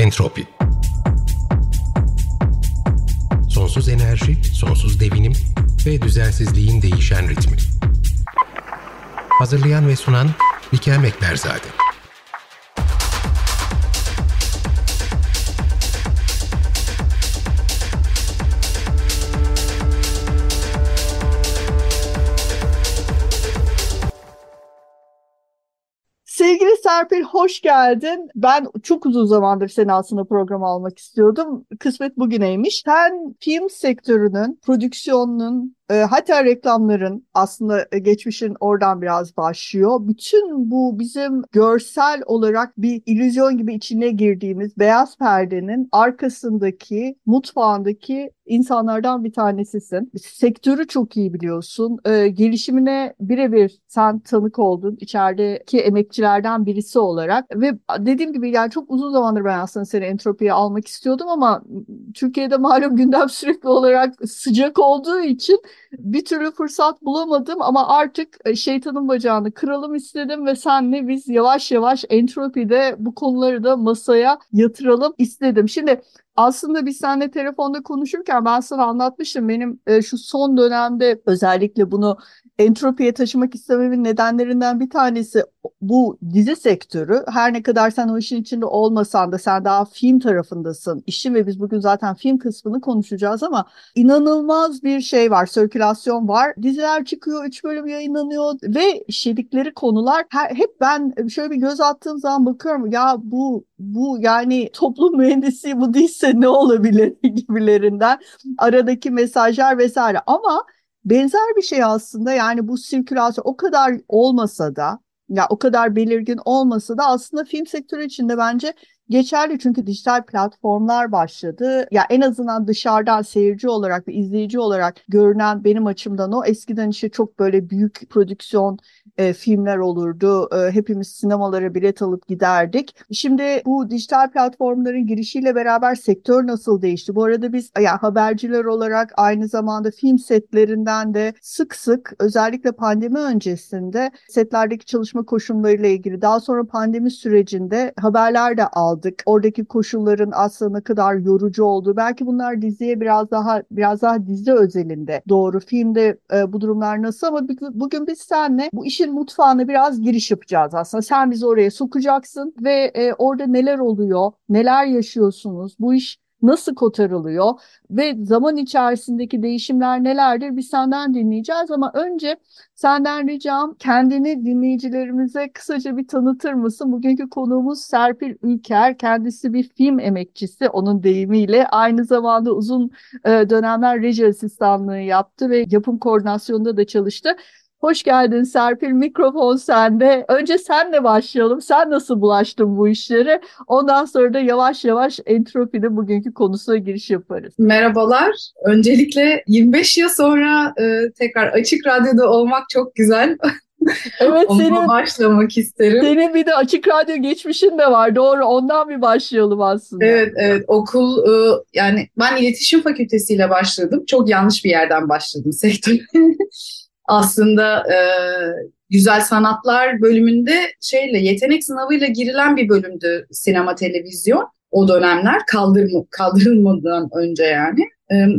Entropi Sonsuz enerji, sonsuz devinim ve düzensizliğin değişen ritmi. Hazırlayan ve sunan Bikem Ekberzade. Serpil hoş geldin. Ben çok uzun zamandır seni aslında programa almak istiyordum. Kısmet bugüneymiş. Sen film sektörünün, prodüksiyonunun, e, hatta reklamların aslında e, geçmişin oradan biraz başlıyor. Bütün bu bizim görsel olarak bir illüzyon gibi içine girdiğimiz beyaz perdenin arkasındaki, mutfağındaki insanlardan bir tanesisin. Sektörü çok iyi biliyorsun. E, gelişimine birebir sen tanık oldun içerideki emekçilerden birisi olarak ve dediğim gibi yani çok uzun zamandır ben aslında seni entropiye almak istiyordum ama Türkiye'de malum gündem sürekli olarak sıcak olduğu için bir türlü fırsat bulamadım ama artık e, şeytanın bacağını kıralım istedim ve senle biz yavaş yavaş entropide bu konuları da masaya yatıralım istedim. Şimdi aslında biz seninle telefonda konuşurken ben sana anlatmıştım benim e, şu son dönemde özellikle bunu entropiye taşımak istememin nedenlerinden bir tanesi bu dizi sektörü. Her ne kadar sen o işin içinde olmasan da sen daha film tarafındasın işin ve biz bugün zaten film kısmını konuşacağız ama inanılmaz bir şey var, sirkülasyon var. Diziler çıkıyor, üç bölüm yayınlanıyor ve işledikleri konular her, hep ben şöyle bir göz attığım zaman bakıyorum ya bu bu yani toplum mühendisi bu değilse ne olabilir gibilerinden aradaki mesajlar vesaire. Ama benzer bir şey aslında yani bu sirkülasyon o kadar olmasa da ya o kadar belirgin olmasa da aslında film sektörü içinde bence geçerli çünkü dijital platformlar başladı. Ya en azından dışarıdan seyirci olarak ve izleyici olarak görünen benim açımdan o eskiden işte çok böyle büyük prodüksiyon e, filmler olurdu. E, hepimiz sinemalara bilet alıp giderdik. Şimdi bu dijital platformların girişiyle beraber sektör nasıl değişti? Bu arada biz ya haberciler olarak aynı zamanda film setlerinden de sık sık özellikle pandemi öncesinde setlerdeki çalışma koşullarıyla ilgili daha sonra pandemi sürecinde haberler de aldık. Oradaki koşulların aslında ne kadar yorucu olduğu belki bunlar diziye biraz daha biraz daha dizi özelinde doğru. Filmde e, bu durumlar nasıl ama bugün biz seninle bu işin mutfağına biraz giriş yapacağız aslında. Sen bizi oraya sokacaksın ve e, orada neler oluyor, neler yaşıyorsunuz, bu iş nasıl kotarılıyor ve zaman içerisindeki değişimler nelerdir biz senden dinleyeceğiz ama önce senden ricam kendini dinleyicilerimize kısaca bir tanıtır mısın? Bugünkü konuğumuz Serpil Ülker. Kendisi bir film emekçisi onun deyimiyle. Aynı zamanda uzun e, dönemler reji asistanlığı yaptı ve yapım koordinasyonunda da çalıştı. Hoş geldin Serpil. Mikrofon sende. Önce senle başlayalım. Sen nasıl bulaştın bu işlere? Ondan sonra da yavaş yavaş entropinin bugünkü konusuna giriş yaparız. Merhabalar. Öncelikle 25 yıl sonra e, tekrar Açık Radyo'da olmak çok güzel. Evet Onunla senin başlamak isterim. senin bir de açık radyo geçmişin de var. Doğru. Ondan bir başlayalım aslında. Evet, evet. Okul e, yani ben iletişim fakültesiyle başladım. Çok yanlış bir yerden başladım sektöre. Aslında e, güzel sanatlar bölümünde şeyle yetenek sınavıyla girilen bir bölümdü sinema televizyon o dönemler kaldırma, kaldırılmadan önce yani.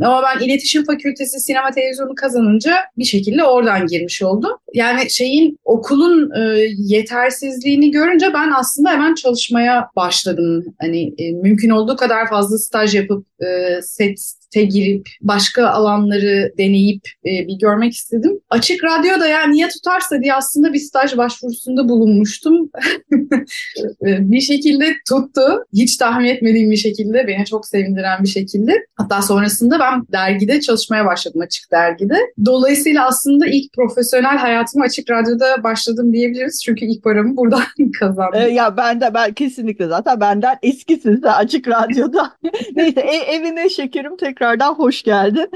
Ama ben iletişim fakültesi sinema televizyonu kazanınca bir şekilde oradan girmiş oldum. Yani şeyin okulun e, yetersizliğini görünce ben aslında hemen çalışmaya başladım. Hani e, mümkün olduğu kadar fazla staj yapıp e, sete girip başka alanları deneyip e, bir görmek istedim. Açık radyoda ya niye tutarsa diye aslında bir staj başvurusunda bulunmuştum. bir şekilde tuttu. Hiç tahmin etmediğim bir şekilde, beni çok sevindiren bir şekilde. Hatta sonrasında ben dergide çalışmaya başladım Açık Dergi'de. Dolayısıyla aslında ilk profesyonel hayatıma Açık Radyo'da başladım diyebiliriz. Çünkü ilk paramı buradan kazandım. Ee, ya ben de ben kesinlikle zaten benden eskisin de açık radyoda. Neyse e, evine şekerim tekrar tekrardan hoş geldin.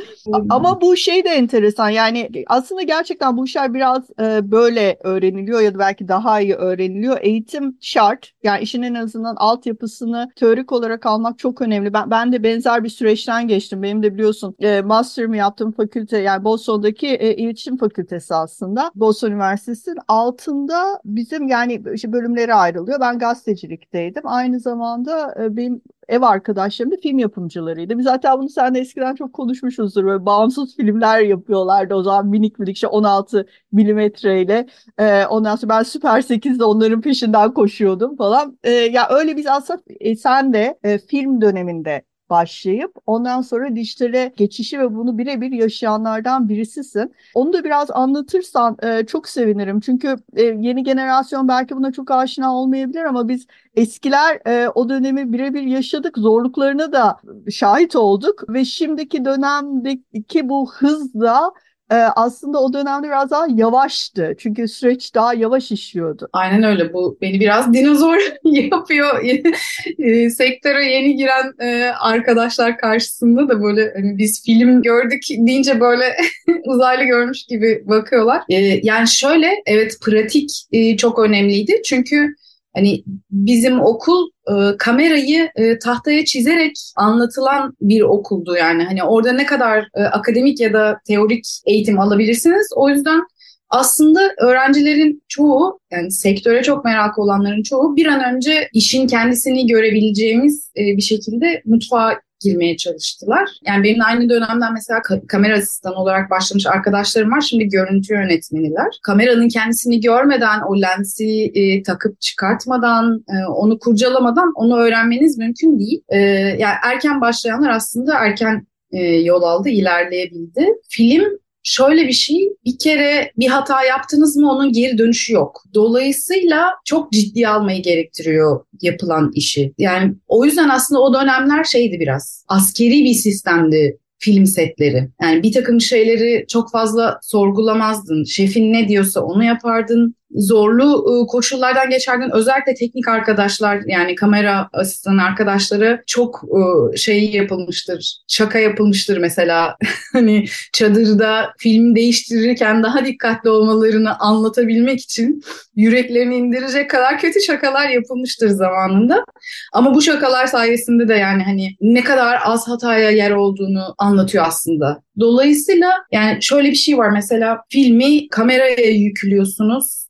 Ama bu şey de enteresan yani aslında gerçekten bu işler biraz e, böyle öğreniliyor ya da belki daha iyi öğreniliyor. Eğitim şart. Yani işin en azından altyapısını teorik olarak almak çok önemli. Ben, ben de benzer bir süreçten geçtim. Benim de biliyorsun e, master'ımı yaptığım fakülte yani Boston'daki e, iletişim fakültesi aslında. Boston Üniversitesi'nin altında bizim yani işte bölümlere ayrılıyor. Ben gazetecilikteydim. Aynı zamanda e, benim ev arkadaşlarım da film yapımcılarıydı. Biz zaten bunu seninle eskiden çok konuşmuşuzdur. Böyle bağımsız filmler yapıyorlardı o zaman minik minik işte 16 milimetreyle. Ee, ondan sonra ben Süper 8'de onların peşinden koşuyordum falan. Ee, ya öyle biz aslında e, sen de e, film döneminde başlayıp ondan sonra dijitale geçişi ve bunu birebir yaşayanlardan birisisin. Onu da biraz anlatırsan e, çok sevinirim. Çünkü e, yeni jenerasyon belki buna çok aşina olmayabilir ama biz eskiler e, o dönemi birebir yaşadık. Zorluklarına da şahit olduk ve şimdiki dönemdeki bu hızla e, aslında o dönemde biraz daha yavaştı. Çünkü süreç daha yavaş işliyordu. Aynen öyle. Bu beni biraz dinozor yapıyor. e, sektöre yeni giren e, arkadaşlar karşısında da böyle hani biz film gördük deyince böyle uzaylı görmüş gibi bakıyorlar. E, yani şöyle evet pratik e, çok önemliydi. Çünkü Hani bizim okul e, kamerayı e, tahtaya çizerek anlatılan bir okuldu yani. Hani orada ne kadar e, akademik ya da teorik eğitim alabilirsiniz. O yüzden aslında öğrencilerin çoğu yani sektöre çok merak olanların çoğu bir an önce işin kendisini görebileceğimiz e, bir şekilde mutfağa girmeye çalıştılar. Yani benim aynı dönemden mesela kamera asistanı olarak başlamış arkadaşlarım var. Şimdi görüntü yönetmeniler. Kameranın kendisini görmeden, o lensi e, takıp çıkartmadan, e, onu kurcalamadan onu öğrenmeniz mümkün değil. E, yani erken başlayanlar aslında erken e, yol aldı, ilerleyebildi. Film şöyle bir şey bir kere bir hata yaptınız mı onun geri dönüşü yok. Dolayısıyla çok ciddi almayı gerektiriyor yapılan işi. Yani o yüzden aslında o dönemler şeydi biraz askeri bir sistemdi film setleri. Yani bir takım şeyleri çok fazla sorgulamazdın. Şefin ne diyorsa onu yapardın zorlu ıı, koşullardan geçerken özellikle teknik arkadaşlar yani kamera asistan arkadaşları çok ıı, şey yapılmıştır. Şaka yapılmıştır mesela. hani çadırda film değiştirirken daha dikkatli olmalarını anlatabilmek için yüreklerini indirecek kadar kötü şakalar yapılmıştır zamanında. Ama bu şakalar sayesinde de yani hani ne kadar az hataya yer olduğunu anlatıyor aslında. Dolayısıyla yani şöyle bir şey var mesela filmi kameraya yüklüyorsunuz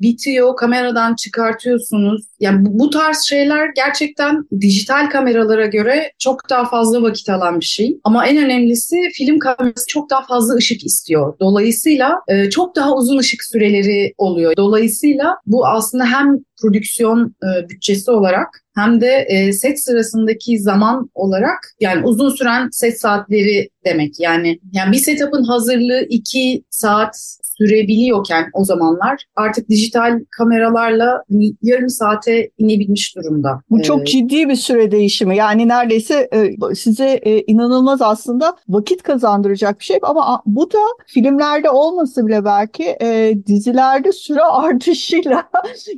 bitiyor, kameradan çıkartıyorsunuz. Yani bu, bu tarz şeyler gerçekten dijital kameralara göre çok daha fazla vakit alan bir şey. Ama en önemlisi film kamerası çok daha fazla ışık istiyor. Dolayısıyla e, çok daha uzun ışık süreleri oluyor. Dolayısıyla bu aslında hem prodüksiyon e, bütçesi olarak hem de e, set sırasındaki zaman olarak yani uzun süren set saatleri demek. Yani yani bir setup'ın hazırlığı iki saat sürebiliyorken o zamanlar artık dijital kameralarla yarım saate inebilmiş durumda. Bu çok ee, ciddi bir süre değişimi. Yani neredeyse e, size e, inanılmaz aslında vakit kazandıracak bir şey ama bu da filmlerde olmasa bile belki e, dizilerde süre artışıyla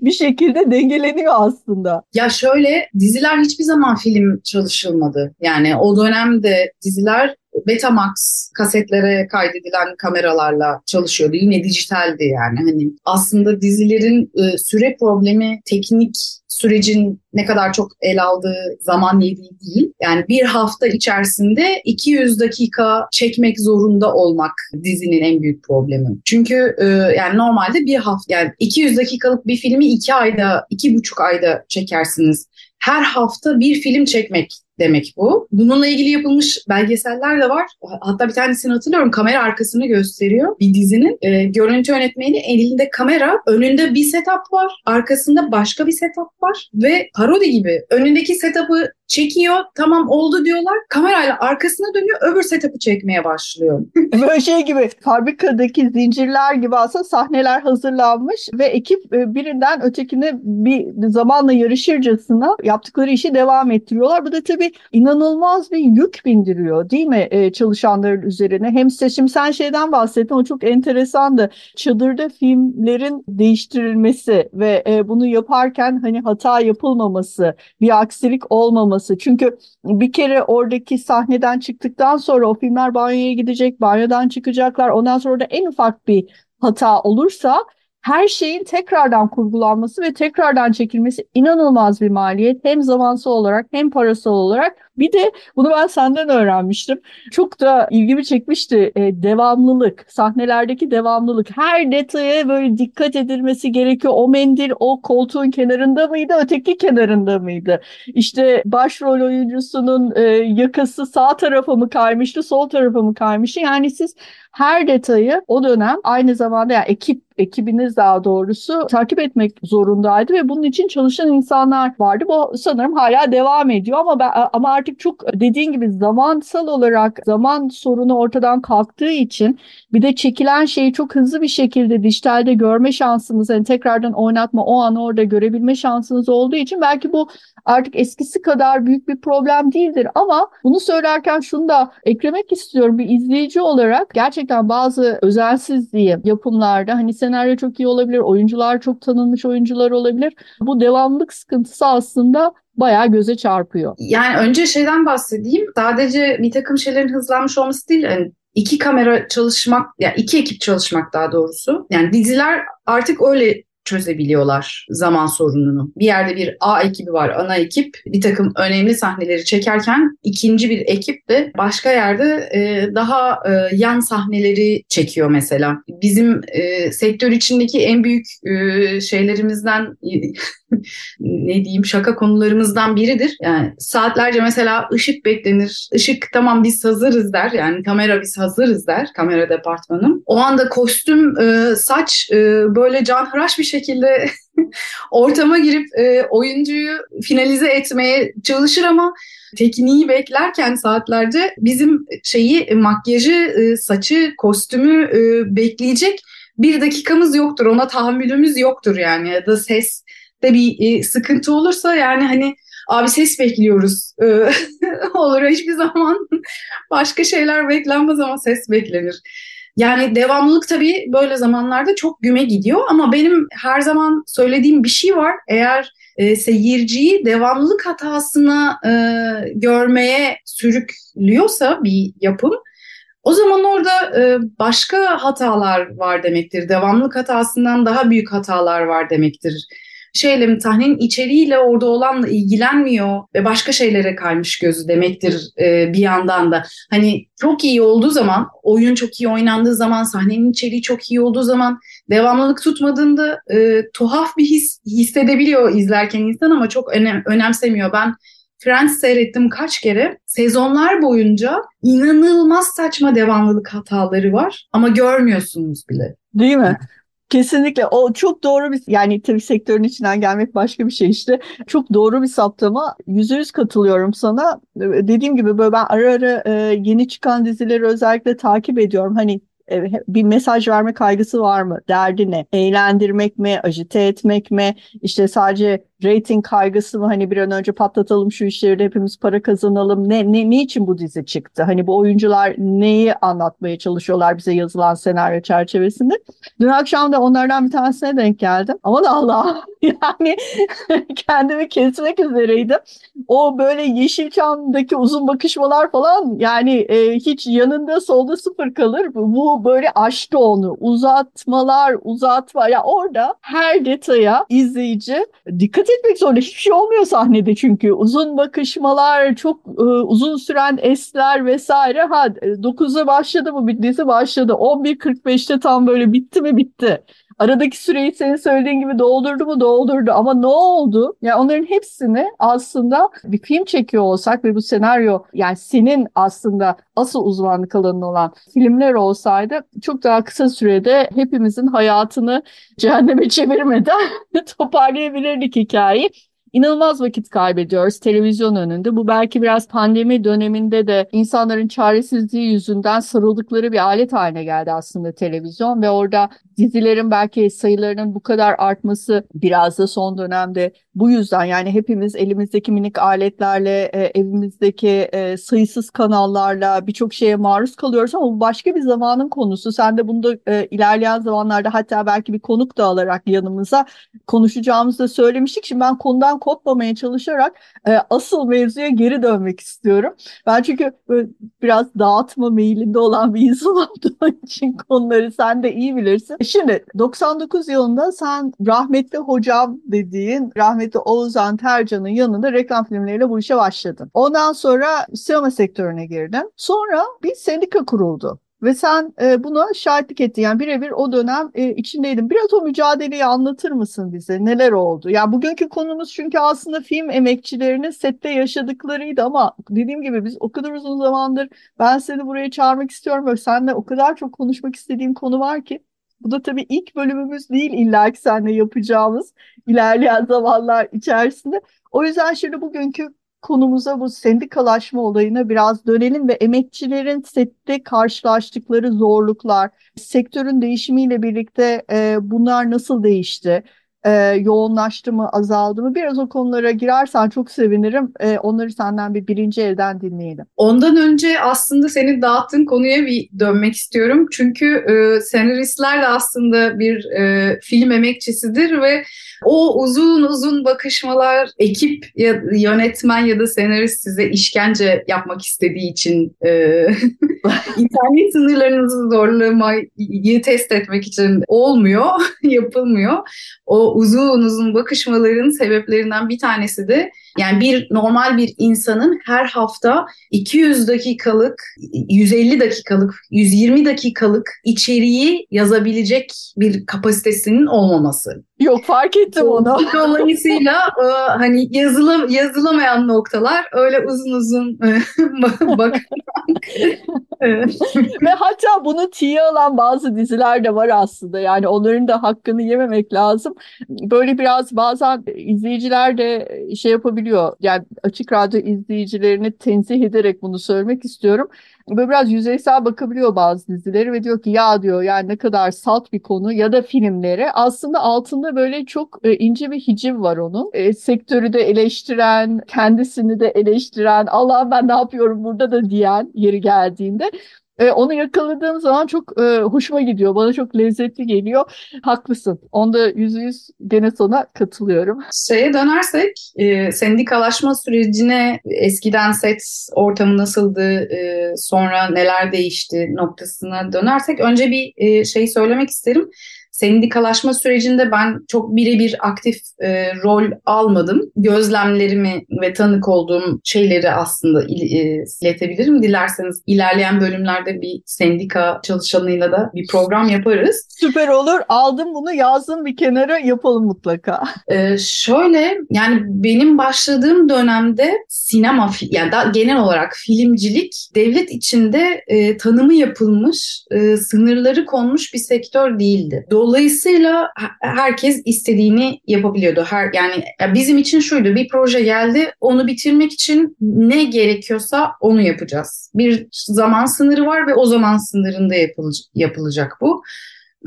bir şekilde dengeleniyor aslında. Ya şöyle diziler hiçbir zaman film çalışılmadı. Yani o dönemde diziler Betamax kasetlere kaydedilen kameralarla çalışıyordu. Yine dijitaldi yani. Hani aslında dizilerin e, süre problemi teknik sürecin ne kadar çok el aldığı zaman yediği değil. Yani bir hafta içerisinde 200 dakika çekmek zorunda olmak dizinin en büyük problemi. Çünkü e, yani normalde bir hafta yani 200 dakikalık bir filmi iki ayda, iki buçuk ayda çekersiniz. Her hafta bir film çekmek demek bu. Bununla ilgili yapılmış belgeseller de var. Hatta bir tanesini hatırlıyorum. Kamera arkasını gösteriyor bir dizinin. E, görüntü yönetmeni elinde kamera, önünde bir setup var, arkasında başka bir setup var ve parodi gibi önündeki setup'ı çekiyor. Tamam oldu diyorlar. Kamerayla arkasına dönüyor. Öbür setup'ı çekmeye başlıyor. Böyle şey gibi fabrikadaki zincirler gibi aslında sahneler hazırlanmış ve ekip e, birinden ötekine bir zamanla yarışırcasına yaptıkları işi devam ettiriyorlar. Bu da tabii bir inanılmaz bir yük bindiriyor değil mi e, çalışanların üzerine? Hem şimdi sen şeyden bahsettin o çok enteresandı. Çadırda filmlerin değiştirilmesi ve e, bunu yaparken hani hata yapılmaması, bir aksilik olmaması. Çünkü bir kere oradaki sahneden çıktıktan sonra o filmler banyoya gidecek, banyodan çıkacaklar. Ondan sonra da en ufak bir hata olursa her şeyin tekrardan kurgulanması ve tekrardan çekilmesi inanılmaz bir maliyet. Hem zamansal olarak hem parasal olarak. Bir de bunu ben senden öğrenmiştim. Çok da ilgimi çekmişti e, devamlılık, sahnelerdeki devamlılık. Her detaya böyle dikkat edilmesi gerekiyor. O mendil o koltuğun kenarında mıydı, öteki kenarında mıydı? İşte başrol oyuncusunun e, yakası sağ tarafa mı kaymıştı, sol tarafa mı kaymıştı? Yani siz her detayı o dönem aynı zamanda yani ekip ekibiniz daha doğrusu takip etmek zorundaydı ve bunun için çalışan insanlar vardı. Bu sanırım hala devam ediyor ama ben ama artık çok dediğin gibi zamansal olarak zaman sorunu ortadan kalktığı için bir de çekilen şeyi çok hızlı bir şekilde dijitalde görme şansımız yani tekrardan oynatma o an orada görebilme şansınız olduğu için belki bu artık eskisi kadar büyük bir problem değildir ama bunu söylerken şunu da eklemek istiyorum bir izleyici olarak gerçekten bazı özensizliği yapımlarda hani senaryo çok iyi olabilir, oyuncular çok tanınmış oyuncular olabilir. Bu devamlık sıkıntısı aslında bayağı göze çarpıyor. Yani önce şeyden bahsedeyim. Sadece bir takım şeylerin hızlanmış olması değil. Yani iki kamera çalışmak, yani iki ekip çalışmak daha doğrusu. Yani diziler artık öyle çözebiliyorlar zaman sorununu. Bir yerde bir A ekibi var, ana ekip. Bir takım önemli sahneleri çekerken ikinci bir ekip de başka yerde e, daha e, yan sahneleri çekiyor mesela. Bizim e, sektör içindeki en büyük e, şeylerimizden ne diyeyim şaka konularımızdan biridir. Yani saatlerce mesela ışık beklenir. Işık tamam biz hazırız der. Yani kamera biz hazırız der. Kamera departmanım. O anda kostüm, e, saç e, böyle canhıraş bir şekilde ortama girip e, oyuncuyu finalize etmeye çalışır ama tekniği beklerken saatlerce bizim şeyi makyajı, saçı, kostümü bekleyecek bir dakikamız yoktur. Ona tahammülümüz yoktur yani ya da ses de bir e, sıkıntı olursa yani hani abi ses bekliyoruz e, olur hiçbir zaman başka şeyler beklenmez ama ses beklenir. Yani devamlılık tabii böyle zamanlarda çok güme gidiyor ama benim her zaman söylediğim bir şey var. Eğer e, seyirciyi devamlılık hatasına e, görmeye sürüklüyorsa bir yapım o zaman orada e, başka hatalar var demektir. Devamlılık hatasından daha büyük hatalar var demektir şeyle mi sahnenin içeriğiyle orada olanla ilgilenmiyor ve başka şeylere kaymış gözü demektir e, bir yandan da. Hani çok iyi olduğu zaman, oyun çok iyi oynandığı zaman, sahnenin içeriği çok iyi olduğu zaman devamlılık tutmadığında e, tuhaf bir his hissedebiliyor izlerken insan ama çok önem, önemsemiyor. Ben Friends seyrettim kaç kere. Sezonlar boyunca inanılmaz saçma devamlılık hataları var ama görmüyorsunuz bile. Değil mi? Kesinlikle o çok doğru bir yani tabii sektörün içinden gelmek başka bir şey işte. Çok doğru bir saptama. Yüzde yüz katılıyorum sana. Dediğim gibi böyle ben ara ara yeni çıkan dizileri özellikle takip ediyorum. Hani bir mesaj verme kaygısı var mı? Derdi ne? Eğlendirmek mi? Ajite etmek mi? İşte sadece rating kaygısı mı hani bir an önce patlatalım şu işleri hepimiz para kazanalım ne, ne, ne için bu dizi çıktı hani bu oyuncular neyi anlatmaya çalışıyorlar bize yazılan senaryo çerçevesinde dün akşam da onlardan bir tanesine denk geldim aman Allah yani kendimi kesmek üzereydim o böyle Yeşilçam'daki uzun bakışmalar falan yani e, hiç yanında solda sıfır kalır bu böyle aştı onu uzatmalar uzatma ya orada her detaya izleyici dikkat etmek zorunda. Hiçbir şey olmuyor sahnede çünkü. Uzun bakışmalar, çok e, uzun süren esler vesaire. Ha 9'da başladı mı bittiyse başladı. 11.45'te tam böyle bitti mi bitti. Aradaki süreyi senin söylediğin gibi doldurdu mu doldurdu ama ne oldu? Yani onların hepsini aslında bir film çekiyor olsak ve bu senaryo yani senin aslında asıl uzmanlık alanın olan filmler olsaydı çok daha kısa sürede hepimizin hayatını cehenneme çevirmeden toparlayabilirdik hikayeyi. İnanılmaz vakit kaybediyoruz televizyon önünde. Bu belki biraz pandemi döneminde de insanların çaresizliği yüzünden sarıldıkları bir alet haline geldi aslında televizyon ve orada dizilerin belki sayılarının bu kadar artması biraz da son dönemde bu yüzden yani hepimiz elimizdeki minik aletlerle, e, evimizdeki e, sayısız kanallarla birçok şeye maruz kalıyoruz ama bu başka bir zamanın konusu. Sen de bunu da e, ilerleyen zamanlarda hatta belki bir konuk da alarak yanımıza konuşacağımızda söylemiştik. Şimdi ben konudan kopmamaya çalışarak e, asıl mevzuya geri dönmek istiyorum. Ben çünkü biraz dağıtma meyilinde olan bir insan olduğum için konuları sen de iyi bilirsin. Şimdi 99 yılında sen rahmetli hocam dediğin rahmetli Oğuzhan Tercan'ın yanında reklam filmleriyle bu işe başladın. Ondan sonra sinema sektörüne girdin. Sonra bir sendika kuruldu. Ve sen e, buna şahitlik ettin. Yani birebir o dönem e, içindeydin. Biraz o mücadeleyi anlatır mısın bize? Neler oldu? Ya yani bugünkü konumuz çünkü aslında film emekçilerinin sette yaşadıklarıydı ama dediğim gibi biz o kadar uzun zamandır ben seni buraya çağırmak istiyorum. Böyle seninle o kadar çok konuşmak istediğim konu var ki. Bu da tabii ilk bölümümüz değil illa ki seninle yapacağımız ilerleyen zamanlar içerisinde. O yüzden şimdi bugünkü konumuza bu sendikalaşma olayına biraz dönelim ve emekçilerin sette karşılaştıkları zorluklar, sektörün değişimiyle birlikte e, bunlar nasıl değişti? E, yoğunlaştı mı, azaldı mı? Biraz o konulara girersen çok sevinirim. E, onları senden bir birinci elden dinleyelim. Ondan önce aslında senin dağıttığın konuya bir dönmek istiyorum. Çünkü e, senaristler de aslında bir e, film emekçisidir ve o uzun uzun bakışmalar ekip ya yönetmen ya da senarist size işkence yapmak istediği için e, internet sınırlarınızı zorlamayı test etmek için olmuyor, yapılmıyor. O uzun uzun bakışmaların sebeplerinden bir tanesi de yani bir normal bir insanın her hafta 200 dakikalık, 150 dakikalık, 120 dakikalık içeriği yazabilecek bir kapasitesinin olmaması. Yok fark ettim onu. Dolayısıyla e, hani yazıla, yazılamayan noktalar öyle uzun uzun e, bak. Ve hatta bunu tiye alan bazı diziler de var aslında. Yani onların da hakkını yememek lazım. Böyle biraz bazen izleyiciler de şey yapabiliyor. Yani açık radyo izleyicilerini tenzih ederek bunu söylemek istiyorum böyle biraz yüzeysel bakabiliyor bazı dizileri ve diyor ki ya diyor yani ne kadar salt bir konu ya da filmleri aslında altında böyle çok e, ince bir hiciv var onun. E, sektörü de eleştiren, kendisini de eleştiren, Allah ben ne yapıyorum burada da diyen yeri geldiğinde e, onu yakaladığım zaman çok e, hoşuma gidiyor. Bana çok lezzetli geliyor. Haklısın. Onda yüzde yüz gene sana katılıyorum. Şeye dönersek e, sendikalaşma sürecine eskiden set ortamı nasıldı, e, sonra neler değişti noktasına dönersek önce bir e, şey söylemek isterim sendikalaşma sürecinde ben çok birebir aktif e, rol almadım. Gözlemlerimi ve tanık olduğum şeyleri aslında il, e, iletebilirim. Dilerseniz ilerleyen bölümlerde bir sendika çalışanıyla da bir program yaparız. Süper olur. Aldım bunu yazdım bir kenara yapalım mutlaka. E, şöyle yani benim başladığım dönemde sinema yani da genel olarak filmcilik devlet içinde e, tanımı yapılmış, e, sınırları konmuş bir sektör değildi. Dolayısıyla Dolayısıyla herkes istediğini yapabiliyordu. Her yani bizim için şuydu. Bir proje geldi. Onu bitirmek için ne gerekiyorsa onu yapacağız. Bir zaman sınırı var ve o zaman sınırında yapılacak, yapılacak bu.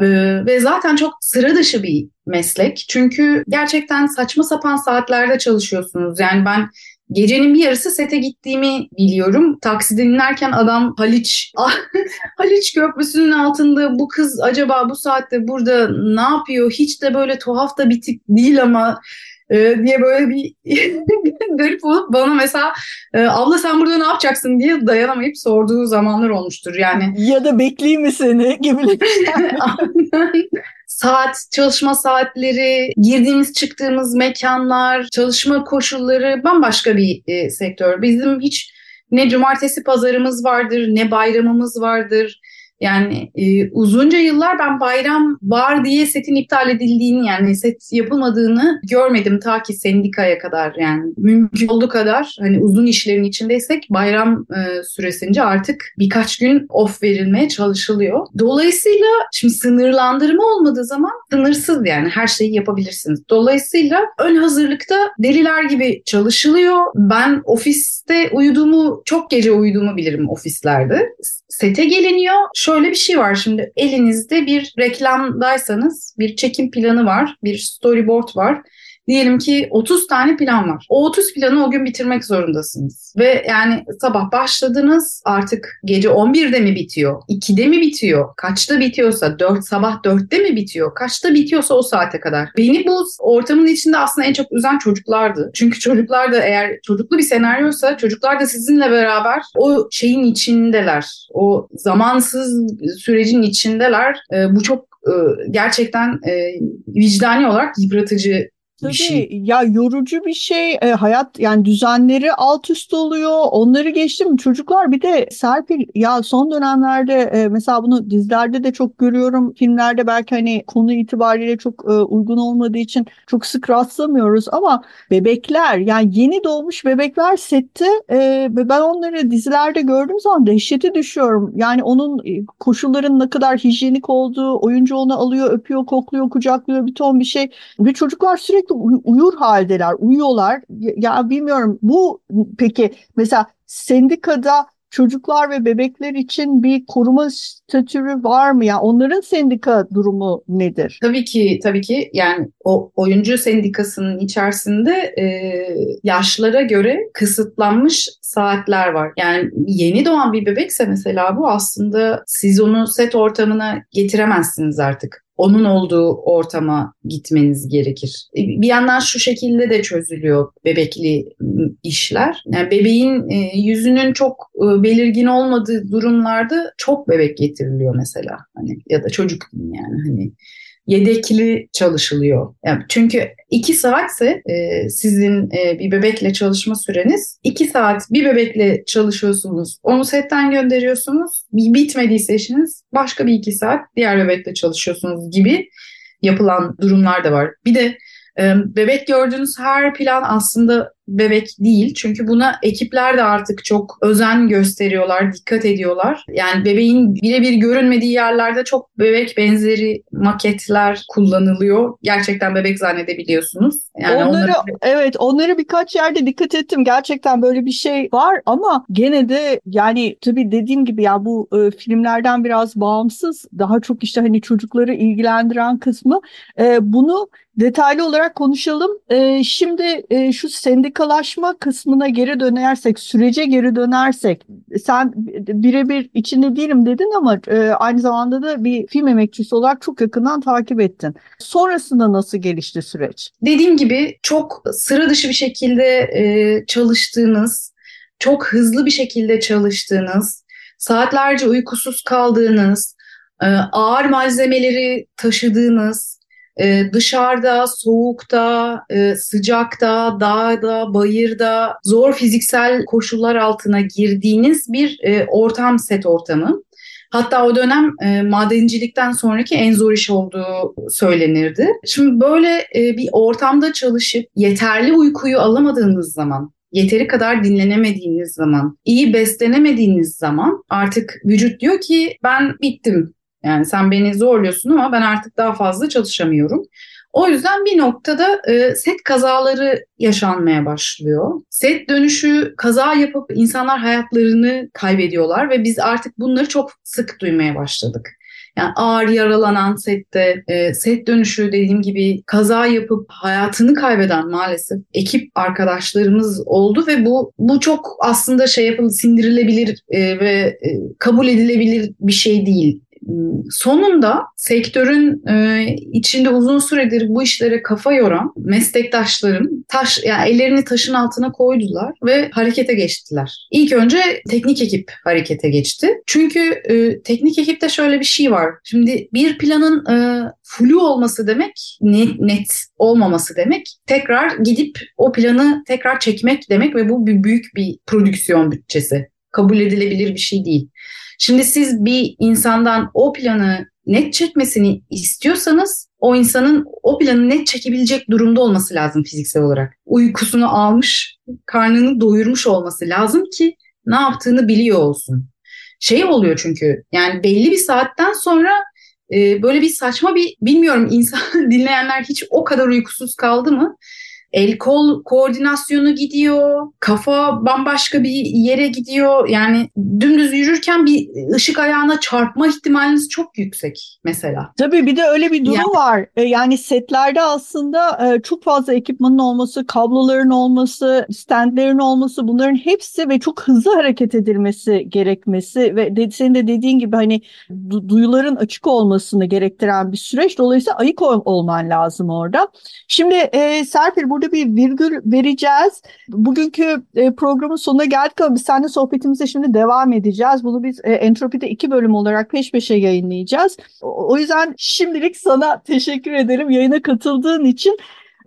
Ee, ve zaten çok sıra dışı bir meslek. Çünkü gerçekten saçma sapan saatlerde çalışıyorsunuz. Yani ben Gecenin bir yarısı sete gittiğimi biliyorum. Takside inerken adam Haliç, Haliç Köprüsü'nün altında bu kız acaba bu saatte burada ne yapıyor? Hiç de böyle tuhaf da bir tip değil ama e, diye böyle bir garip olup bana mesela e, abla sen burada ne yapacaksın diye dayanamayıp sorduğu zamanlar olmuştur yani. Ya da bekleyeyim mi seni gibi. saat, çalışma saatleri, girdiğimiz çıktığımız mekanlar, çalışma koşulları bambaşka bir e, sektör. Bizim hiç ne cumartesi pazarımız vardır, ne bayramımız vardır. Yani e, uzunca yıllar ben bayram var diye setin iptal edildiğini yani set yapılmadığını görmedim ta ki sendikaya kadar yani mümkün olduğu kadar hani uzun işlerin içindeysek bayram e, süresince artık birkaç gün off verilmeye çalışılıyor. Dolayısıyla şimdi sınırlandırma olmadığı zaman sınırsız yani her şeyi yapabilirsiniz. Dolayısıyla ön hazırlıkta deliler gibi çalışılıyor. Ben ofiste uyuduğumu çok gece uyuduğumu bilirim ofislerde. Sete geliniyor şöyle bir şey var şimdi elinizde bir reklamdaysanız bir çekim planı var, bir storyboard var. Diyelim ki 30 tane plan var. O 30 planı o gün bitirmek zorundasınız. Ve yani sabah başladınız artık gece 11'de mi bitiyor? 2'de mi bitiyor? Kaçta bitiyorsa 4 sabah 4'te mi bitiyor? Kaçta bitiyorsa o saate kadar. Beni bu ortamın içinde aslında en çok üzen çocuklardı. Çünkü çocuklar da eğer çocuklu bir senaryosa çocuklar da sizinle beraber o şeyin içindeler. O zamansız sürecin içindeler. E, bu çok e, gerçekten e, vicdani olarak yıpratıcı Tabii. şey. ya yorucu bir şey e, hayat yani düzenleri alt üst oluyor. Onları geçtim. Çocuklar bir de Serpil ya son dönemlerde e, mesela bunu dizilerde de çok görüyorum. Filmlerde belki hani konu itibariyle çok e, uygun olmadığı için çok sık rastlamıyoruz. Ama bebekler yani yeni doğmuş bebekler sette e, ben onları dizilerde gördüğüm zaman dehşete düşüyorum. Yani onun e, koşulların ne kadar hijyenik olduğu oyuncu onu alıyor öpüyor kokluyor kucaklıyor bir ton bir şey. Ve çocuklar sürekli sürekli uyur haldeler, uyuyorlar. Ya bilmiyorum bu peki mesela sendikada çocuklar ve bebekler için bir koruma statürü var mı? Yani onların sendika durumu nedir? Tabii ki, tabii ki. Yani o oyuncu sendikasının içerisinde e, yaşlara göre kısıtlanmış saatler var. Yani yeni doğan bir bebekse mesela bu aslında siz onu set ortamına getiremezsiniz artık onun olduğu ortama gitmeniz gerekir. E, bir yandan şu şekilde de çözülüyor bebekli işler. Yani bebeğin e, yüzünün çok e, belirgin olmadığı durumlarda çok bebek getiriliyor mesela. Hani ya da çocuk yani hani yedekli çalışılıyor. Yani çünkü iki saatse e, sizin e, bir bebekle çalışma süreniz iki saat bir bebekle çalışıyorsunuz. Onu setten gönderiyorsunuz. Bitmediyse işiniz başka bir iki saat diğer bebekle çalışıyorsunuz gibi yapılan durumlar da var. Bir de Bebek gördüğünüz her plan aslında bebek değil. Çünkü buna ekipler de artık çok özen gösteriyorlar, dikkat ediyorlar. Yani bebeğin birebir görünmediği yerlerde çok bebek benzeri maketler kullanılıyor. Gerçekten bebek zannedebiliyorsunuz. Yani onları, onları evet onları birkaç yerde dikkat ettim. Gerçekten böyle bir şey var ama gene de yani tabii dediğim gibi ya bu e, filmlerden biraz bağımsız daha çok işte hani çocukları ilgilendiren kısmı e, bunu detaylı olarak konuşalım. E, şimdi e, şu sendikalaşma kısmına geri dönersek, sürece geri dönersek, sen birebir içinde değilim dedin ama e, aynı zamanda da bir film emekçisi olarak çok yakından takip ettin. Sonrasında nasıl gelişti süreç? Dediğim gibi çok sıra dışı bir şekilde e, çalıştığınız, çok hızlı bir şekilde çalıştığınız, saatlerce uykusuz kaldığınız, e, ağır malzemeleri taşıdığınız, ee, dışarıda, soğukta, e, sıcakta, dağda, bayırda zor fiziksel koşullar altına girdiğiniz bir e, ortam set ortamı. Hatta o dönem e, madencilikten sonraki en zor iş olduğu söylenirdi. Şimdi böyle e, bir ortamda çalışıp yeterli uykuyu alamadığınız zaman yeteri kadar dinlenemediğiniz zaman, iyi beslenemediğiniz zaman artık vücut diyor ki ben bittim. Yani sen beni zorluyorsun ama ben artık daha fazla çalışamıyorum. O yüzden bir noktada e, set kazaları yaşanmaya başlıyor. Set dönüşü kaza yapıp insanlar hayatlarını kaybediyorlar ve biz artık bunları çok sık duymaya başladık. Yani ağır yaralanan sette, e, set dönüşü dediğim gibi kaza yapıp hayatını kaybeden maalesef ekip arkadaşlarımız oldu ve bu bu çok aslında şey yapılır, sindirilebilir e, ve e, kabul edilebilir bir şey değil sonunda sektörün e, içinde uzun süredir bu işlere kafa yoran meslektaşlarım taş yani ellerini taşın altına koydular ve harekete geçtiler. İlk önce teknik ekip harekete geçti. Çünkü e, teknik ekipte şöyle bir şey var. Şimdi bir planın e, flu olması demek net, net olmaması demek. Tekrar gidip o planı tekrar çekmek demek ve bu bir büyük bir prodüksiyon bütçesi. Kabul edilebilir bir şey değil. Şimdi siz bir insandan o planı net çekmesini istiyorsanız o insanın o planı net çekebilecek durumda olması lazım fiziksel olarak. Uykusunu almış, karnını doyurmuş olması lazım ki ne yaptığını biliyor olsun. Şey oluyor çünkü yani belli bir saatten sonra e, böyle bir saçma bir bilmiyorum insan dinleyenler hiç o kadar uykusuz kaldı mı? El kol koordinasyonu gidiyor, kafa bambaşka bir yere gidiyor. Yani dümdüz yürürken bir ışık ayağına çarpma ihtimaliniz çok yüksek mesela. Tabii bir de öyle bir durum Yani- var. E, Yani setlerde aslında e, çok fazla ekipmanın olması, kabloların olması, standlerin olması bunların hepsi ve çok hızlı hareket edilmesi gerekmesi ve de, senin de dediğin gibi hani du- duyuların açık olmasını gerektiren bir süreç. Dolayısıyla ayık ol- olman lazım orada. Şimdi e, Serpil burada bir virgül vereceğiz. Bugünkü e, programın sonuna geldik ama biz seninle sohbetimize şimdi devam edeceğiz. Bunu biz e, Entropi'de iki bölüm olarak peş peşe yayınlayacağız. O yüzden şimdilik sana teşekkür ederim yayına katıldığın için.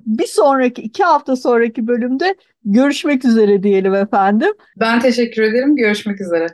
Bir sonraki iki hafta sonraki bölümde görüşmek üzere diyelim efendim. Ben teşekkür ederim. Görüşmek üzere.